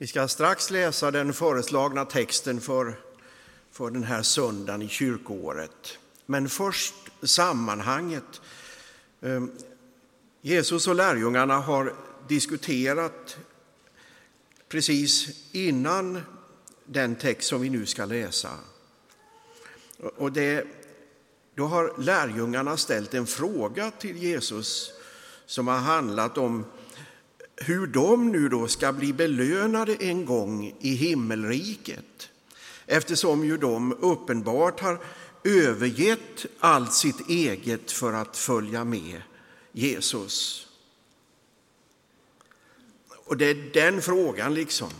Vi ska strax läsa den föreslagna texten för, för den här söndagen i kyrkoåret. Men först sammanhanget. Ehm, Jesus och lärjungarna har diskuterat precis innan den text som vi nu ska läsa. Och det, då har lärjungarna ställt en fråga till Jesus som har handlat om hur de nu då ska bli belönade en gång i himmelriket eftersom ju de uppenbart har övergett allt sitt eget för att följa med Jesus. Och det är den frågan liksom.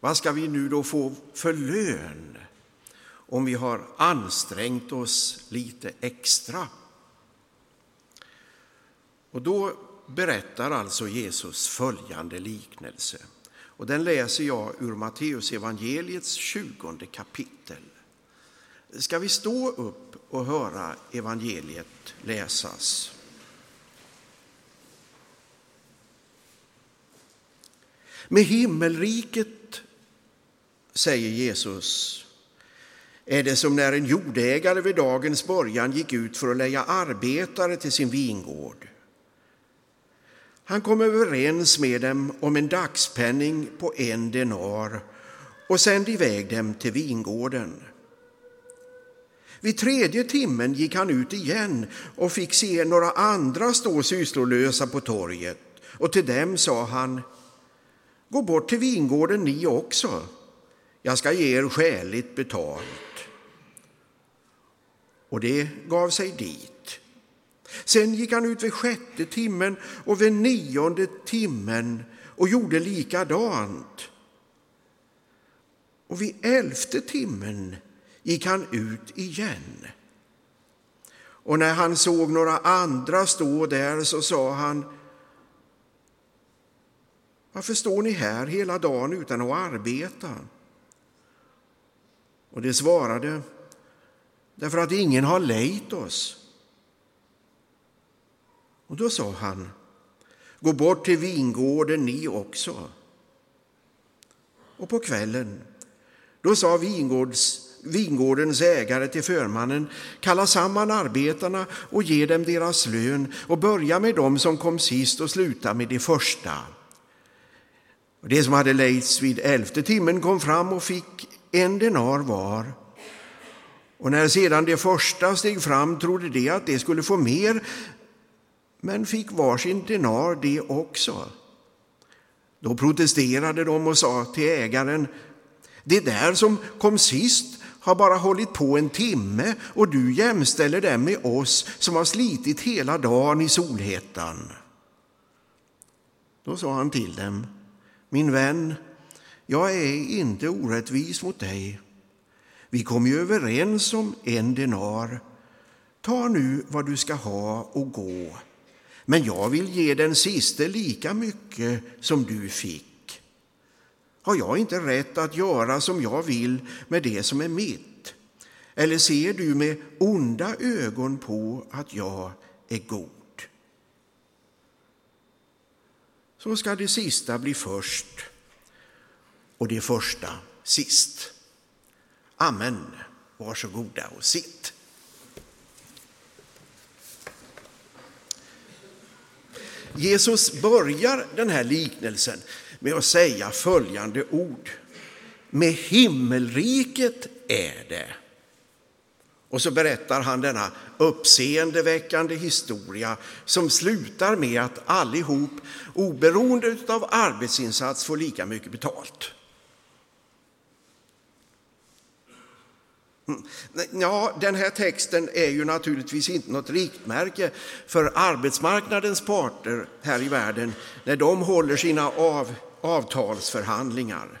Vad ska vi nu då få för lön om vi har ansträngt oss lite extra? Och då berättar alltså Jesus följande liknelse. Och den läser jag ur Matteus evangeliets 20 kapitel. Ska vi stå upp och höra evangeliet läsas? Med himmelriket, säger Jesus, är det som när en jordägare vid dagens början gick ut för att leja arbetare till sin vingård. Han kom överens med dem om en dagspenning på en denar och sände iväg dem till vingården. Vid tredje timmen gick han ut igen och fick se några andra stå sysslolösa på torget och till dem sa han Gå bort till vingården ni också. Jag ska ge er skäligt betalt. Och det gav sig dit. Sen gick han ut vid sjätte timmen och vid nionde timmen och gjorde likadant. Och vid elfte timmen gick han ut igen. Och när han såg några andra stå där så sa han Varför står ni här hela dagen utan att arbeta? Och de svarade Därför att ingen har lejt oss. Och då sa han, gå bort till vingården ni också. Och på kvällen, då sa vingårds, vingårdens ägare till förmannen, kalla samman arbetarna och ge dem deras lön och börja med dem som kom sist och sluta med de första. Och det som hade lejts vid elfte timmen kom fram och fick en denar var. Och när sedan de första steg fram trodde de att de skulle få mer, men fick varsin denar de också. Då protesterade de och sa till ägaren, det där som kom sist har bara hållit på en timme och du jämställer det med oss som har slitit hela dagen i solhettan. Då sa han till dem, min vän, jag är inte orättvis mot dig. Vi kom ju överens om en denar. Ta nu vad du ska ha och gå. Men jag vill ge den siste lika mycket som du fick. Har jag inte rätt att göra som jag vill med det som är mitt? Eller ser du med onda ögon på att jag är god? Så ska det sista bli först och det första sist. Amen. Varsågoda och sitt. Jesus börjar den här liknelsen med att säga följande ord. Med himmelriket är det. Och så berättar han denna uppseendeväckande historia som slutar med att allihop, oberoende av arbetsinsats, får lika mycket betalt. Mm. Ja, den här texten är ju naturligtvis inte något riktmärke för arbetsmarknadens parter här i världen när de håller sina av, avtalsförhandlingar.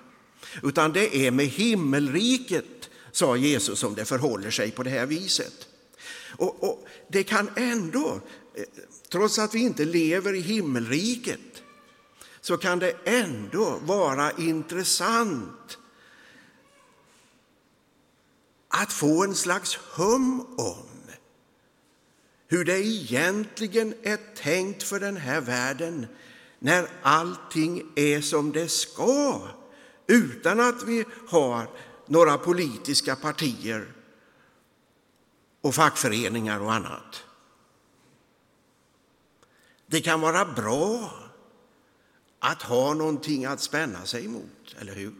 Utan det är med himmelriket, sa Jesus, som det förhåller sig på det här viset. Och, och det kan ändå, eh, trots att vi inte lever i himmelriket, så kan det ändå vara intressant att få en slags hum om hur det egentligen är tänkt för den här världen när allting är som det ska utan att vi har några politiska partier och fackföreningar och annat. Det kan vara bra att ha någonting att spänna sig emot, eller hur?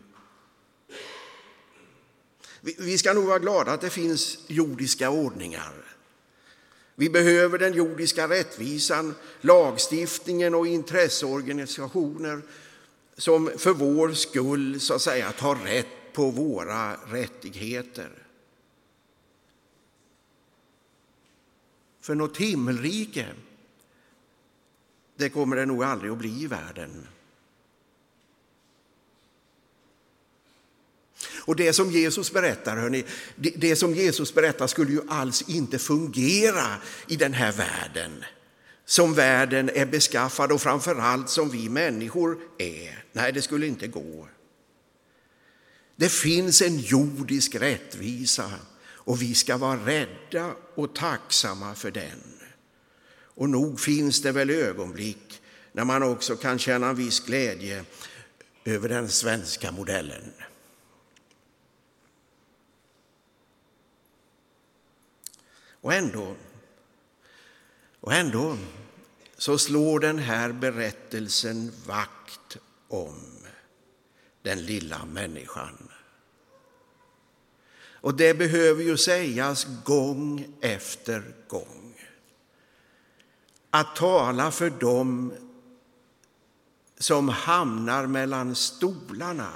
Vi ska nog vara glada att det finns jordiska ordningar. Vi behöver den jordiska rättvisan, lagstiftningen och intresseorganisationer som för vår skull så att säga tar rätt på våra rättigheter. För något himmelrike, det kommer det nog aldrig att bli i världen. Och det som Jesus berättar, hörni, det, det som Jesus berättar skulle ju alls inte fungera i den här världen som världen är beskaffad och framför allt som vi människor är. Nej, det skulle inte gå. Det finns en jordisk rättvisa och vi ska vara rädda och tacksamma för den. Och nog finns det väl ögonblick när man också kan känna en viss glädje över den svenska modellen. Och ändå, och ändå så slår den här berättelsen vakt om den lilla människan. Och det behöver ju sägas gång efter gång. Att tala för dem som hamnar mellan stolarna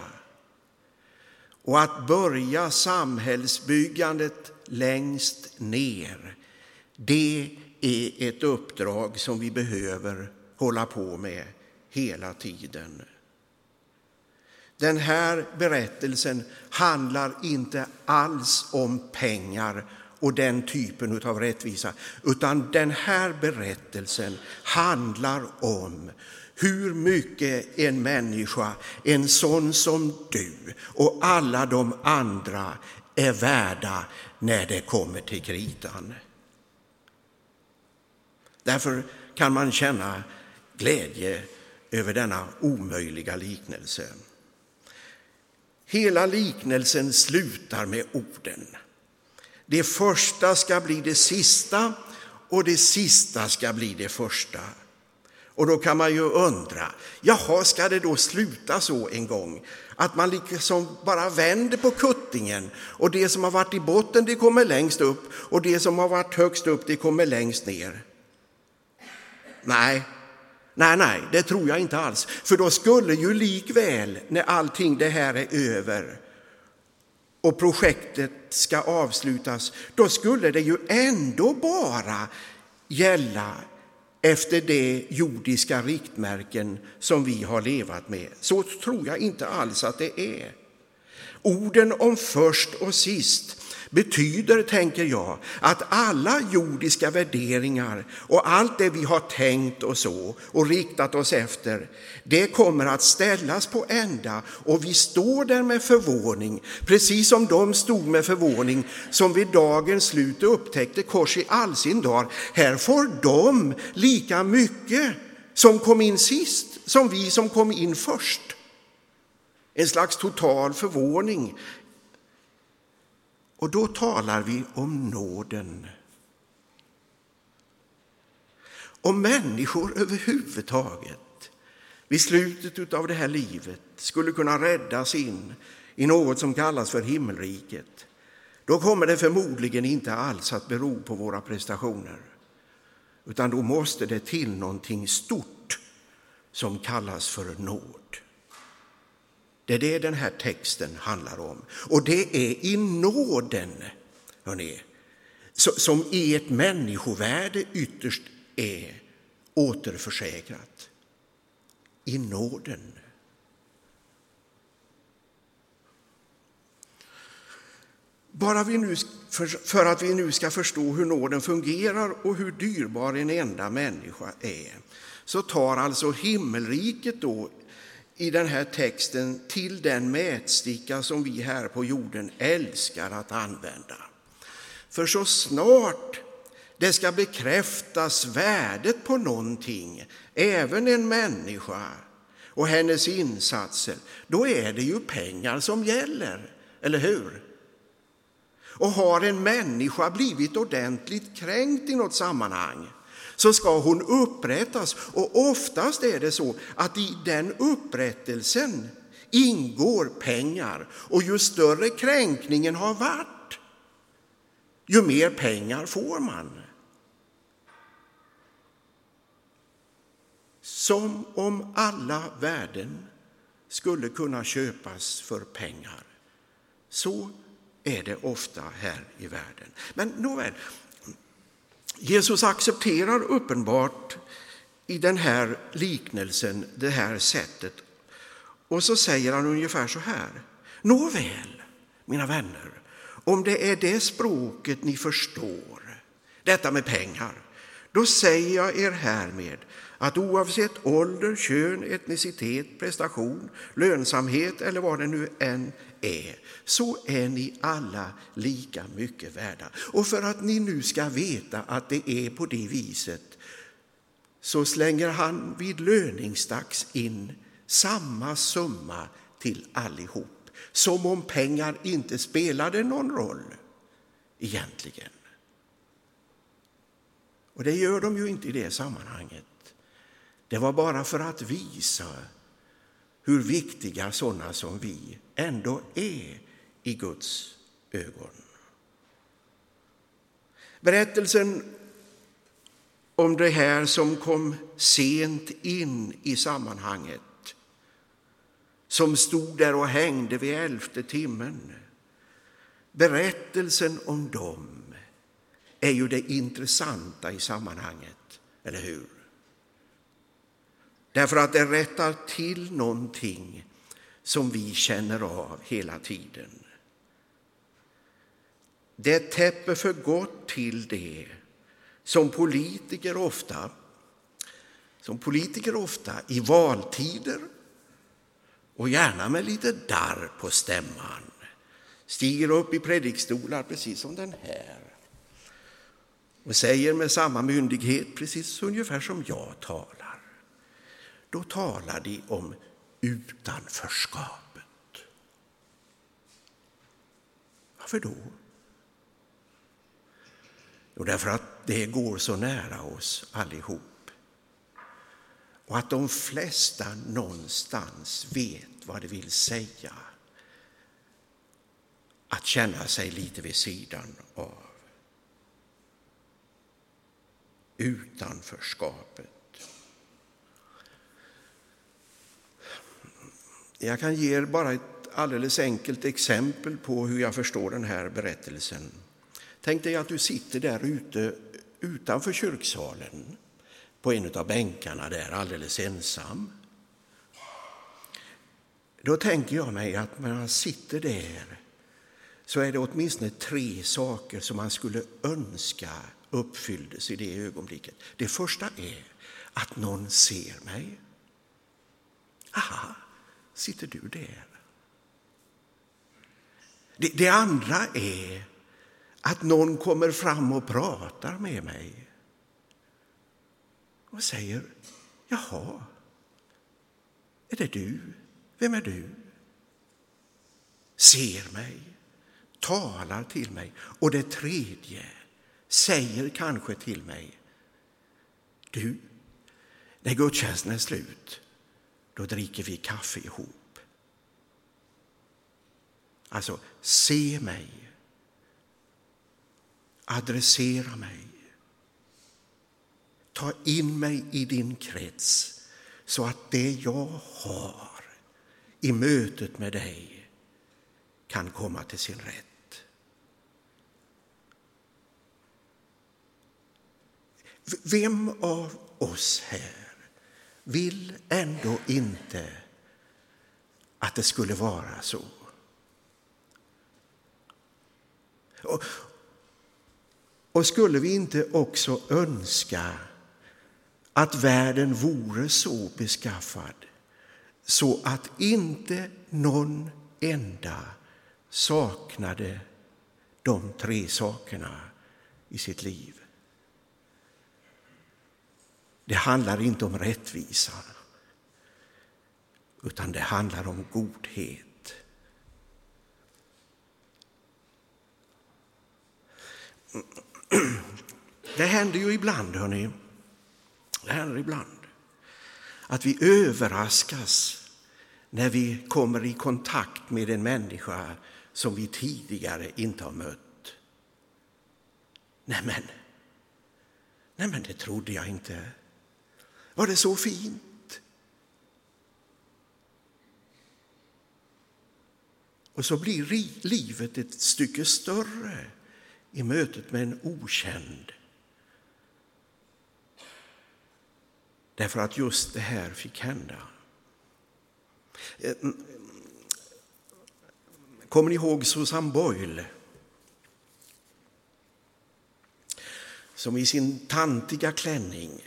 och att börja samhällsbyggandet längst ner, det är ett uppdrag som vi behöver hålla på med hela tiden. Den här berättelsen handlar inte alls om pengar och den typen av rättvisa, utan den här berättelsen handlar om hur mycket en människa, en sån som du och alla de andra är värda när det kommer till kritan. Därför kan man känna glädje över denna omöjliga liknelse. Hela liknelsen slutar med orden. Det första ska bli det sista och det sista ska bli det första. Och då kan man ju undra, jaha, ska det då sluta så en gång? Att man liksom bara vänder på kuttingen och det som har varit i botten det kommer längst upp och det som har varit högst upp det kommer längst ner. Nej, nej, nej, det tror jag inte alls. För då skulle ju likväl, när allting det här är över och projektet ska avslutas, då skulle det ju ändå bara gälla efter de jordiska riktmärken som vi har levat med. Så tror jag inte alls att det är. Orden om först och sist betyder, tänker jag, att alla jordiska värderingar och allt det vi har tänkt och så och riktat oss efter, det kommer att ställas på ända och vi står där med förvåning, precis som de stod med förvåning som vid dagens slut upptäckte kors i all sin dar. Här får de lika mycket som kom in sist, som vi som kom in först. En slags total förvåning och då talar vi om nåden. Om människor överhuvudtaget vid slutet av det här livet skulle kunna räddas in i något som kallas för himmelriket, då kommer det förmodligen inte alls att bero på våra prestationer. Utan då måste det till någonting stort som kallas för nåd. Det är det den här texten handlar om. Och det är i nåden, hörrni, som i ett människovärde ytterst är återförsäkrat. I nåden. Bara vi nu, för, för att vi nu ska förstå hur nåden fungerar och hur dyrbar en enda människa är så tar alltså himmelriket då i den här texten till den mätsticka som vi här på jorden älskar att använda. För så snart det ska bekräftas värdet på någonting, även en människa, och hennes insatser, då är det ju pengar som gäller, eller hur? Och har en människa blivit ordentligt kränkt i något sammanhang så ska hon upprättas. Och oftast är det så att i den upprättelsen ingår pengar. Och ju större kränkningen har varit, ju mer pengar får man. Som om alla värden skulle kunna köpas för pengar. Så är det ofta här i världen. Men nåväl, Jesus accepterar uppenbart i den här liknelsen det här sättet. Och så säger han ungefär så här. Nåväl, mina vänner, om det är det språket ni förstår, detta med pengar, då säger jag er härmed att oavsett ålder, kön, etnicitet, prestation, lönsamhet eller vad det nu än är, så är ni alla lika mycket värda. Och för att ni nu ska veta att det är på det viset så slänger han vid löningsdags in samma summa till allihop. Som om pengar inte spelade någon roll egentligen. Och det gör de ju inte i det sammanhanget. Det var bara för att visa hur viktiga sådana som vi ändå är i Guds ögon. Berättelsen om det här som kom sent in i sammanhanget som stod där och hängde vid elfte timmen. Berättelsen om dem är ju det intressanta i sammanhanget, eller hur? Därför att det rättar till någonting som vi känner av hela tiden. Det täpper för gott till det som politiker ofta som politiker ofta i valtider och gärna med lite darr på stämman stiger upp i predikstolar precis som den här och säger med samma myndighet precis ungefär som jag talar. Då talar de om utanförskapet. Varför då? Jo, därför att det går så nära oss allihop. Och att de flesta någonstans vet vad det vill säga att känna sig lite vid sidan av. Utanförskapet. Jag kan ge er bara ett alldeles enkelt exempel på hur jag förstår den här berättelsen. Tänk dig att du sitter där ute utanför kyrksalen på en av bänkarna där alldeles ensam. Då tänker jag mig att när man sitter där så är det åtminstone tre saker som man skulle önska uppfylldes i det ögonblicket. Det första är att någon ser mig. Aha, sitter du där? Det, det andra är att någon kommer fram och pratar med mig och säger Jaha, är det du? Vem är du? Ser mig, talar till mig. Och det tredje säger kanske till mig Du, när gudstjänsten är slut, då dricker vi kaffe ihop. Alltså, se mig. Adressera mig. Ta in mig i din krets så att det jag har i mötet med dig kan komma till sin rätt. Vem av oss här vill ändå inte att det skulle vara så? Och, och skulle vi inte också önska att världen vore så beskaffad så att inte någon enda saknade de tre sakerna i sitt liv. Det handlar inte om rättvisa. utan det handlar om godhet. Det händer ju ibland, hörni, det händer ibland att vi överraskas när vi kommer i kontakt med en människa som vi tidigare inte har mött. Nämen, nämen det trodde jag inte. Var det så fint? Och så blir livet ett stycke större i mötet med en okänd. Därför att just det här fick hända. Eh, mm, kommer ni ihåg Susan Boyle? Som i sin tantiga klänning,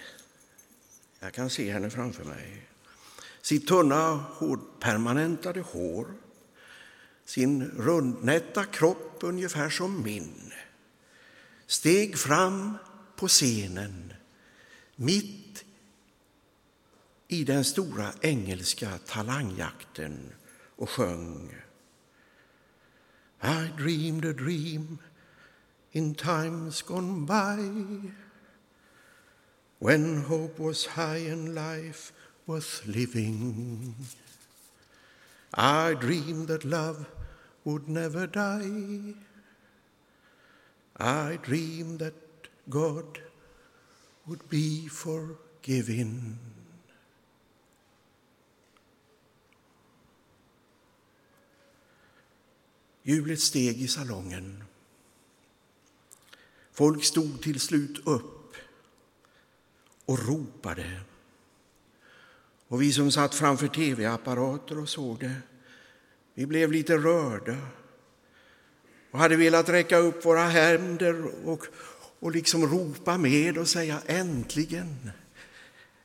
jag kan se henne framför mig, sitt tunna hårdpermanentade hår, sin rundnätta kropp ungefär som min, steg fram på scenen mitt i den stora engelska talangjakten och sjöng. I dreamed a dream in times gone by. When hope was high and life worth living. I dreamed that love would never die. I dreamed that God would be forgiven. Hjulet steg i salongen. Folk stod till slut upp och ropade. Och vi som satt framför tv-apparater och såg det, vi blev lite rörda och hade velat räcka upp våra händer och, och liksom ropa med och säga äntligen,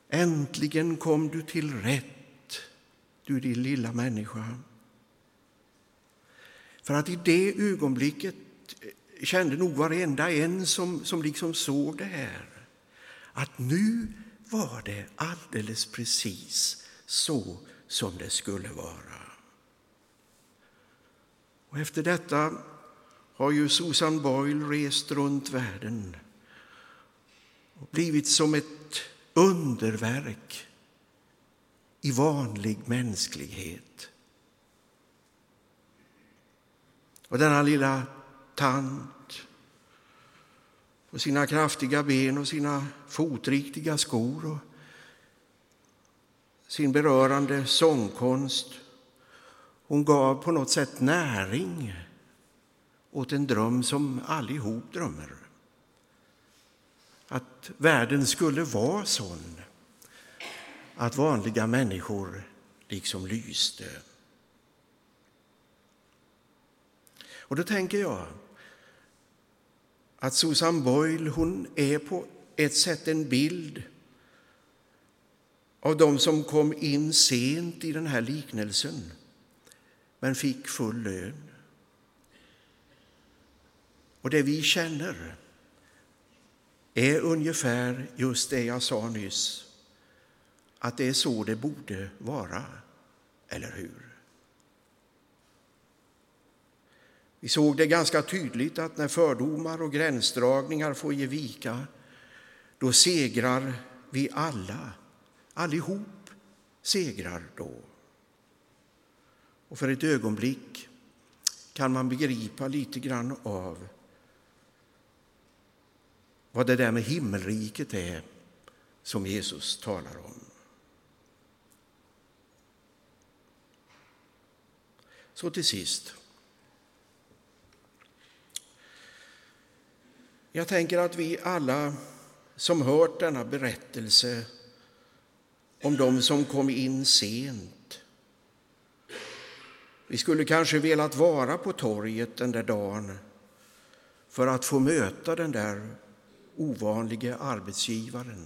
äntligen kom du till rätt, du din lilla människa. För att i det ögonblicket kände nog varenda en som, som liksom såg det här att nu var det alldeles precis så som det skulle vara. Och efter detta har ju Susan Boyle rest runt världen och blivit som ett underverk i vanlig mänsklighet. Och denna lilla tant och sina kraftiga ben och sina fotriktiga skor och sin berörande sångkonst. Hon gav på något sätt näring åt en dröm som allihop drömmer. Att världen skulle vara sån att vanliga människor liksom lyste. Och då tänker jag att Susan Boyle hon är på ett sätt en bild av dem som kom in sent i den här liknelsen men fick full lön. Och det vi känner är ungefär just det jag sa nyss, att det är så det borde vara, eller hur? Vi såg det ganska tydligt att när fördomar och gränsdragningar får ge vika, då segrar vi alla. Allihop segrar då. Och för ett ögonblick kan man begripa lite grann av vad det där med himmelriket är som Jesus talar om. Så till sist. Jag tänker att vi alla som hört denna berättelse om dem som kom in sent vi skulle kanske velat vara på torget den där dagen för att få möta den där ovanliga arbetsgivaren.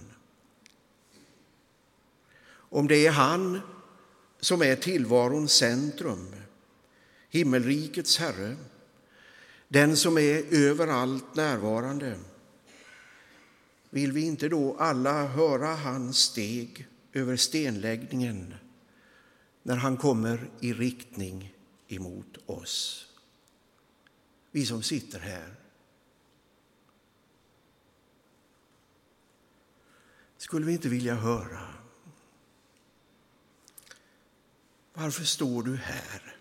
Om det är han som är tillvarons centrum, himmelrikets Herre, den som är överallt närvarande, vill vi inte då alla höra hans steg över stenläggningen när han kommer i riktning emot oss. Vi som sitter här. Skulle vi inte vilja höra? Varför står du här?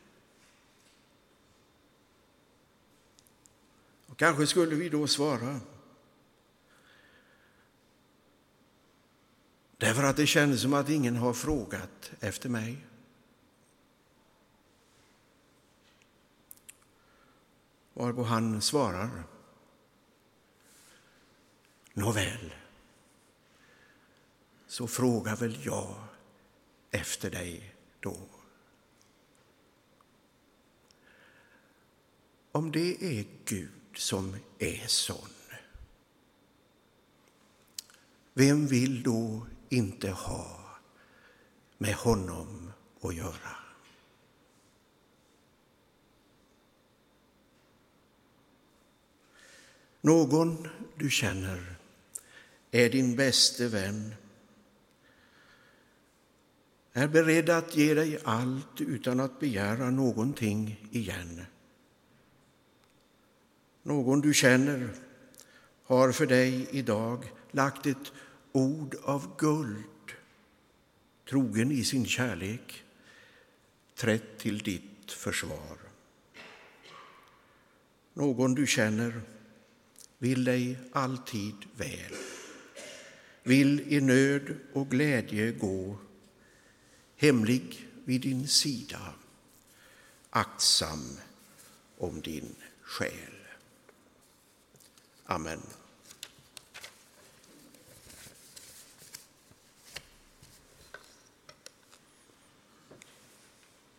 Och kanske skulle vi då svara Därför att det känns som att ingen har frågat efter mig. Varpå han svarar. Nåväl, så frågar väl jag efter dig då. Om det är Gud Gud som är sån, vem vill då inte ha med honom att göra? Någon du känner är din bäste vän, är beredd att ge dig allt utan att begära någonting igen. Någon du känner har för dig idag lagt ett ord av guld, trogen i sin kärlek, trätt till ditt försvar. Någon du känner vill dig alltid väl, vill i nöd och glädje gå, hemlig vid din sida, aktsam om din själ. Amen.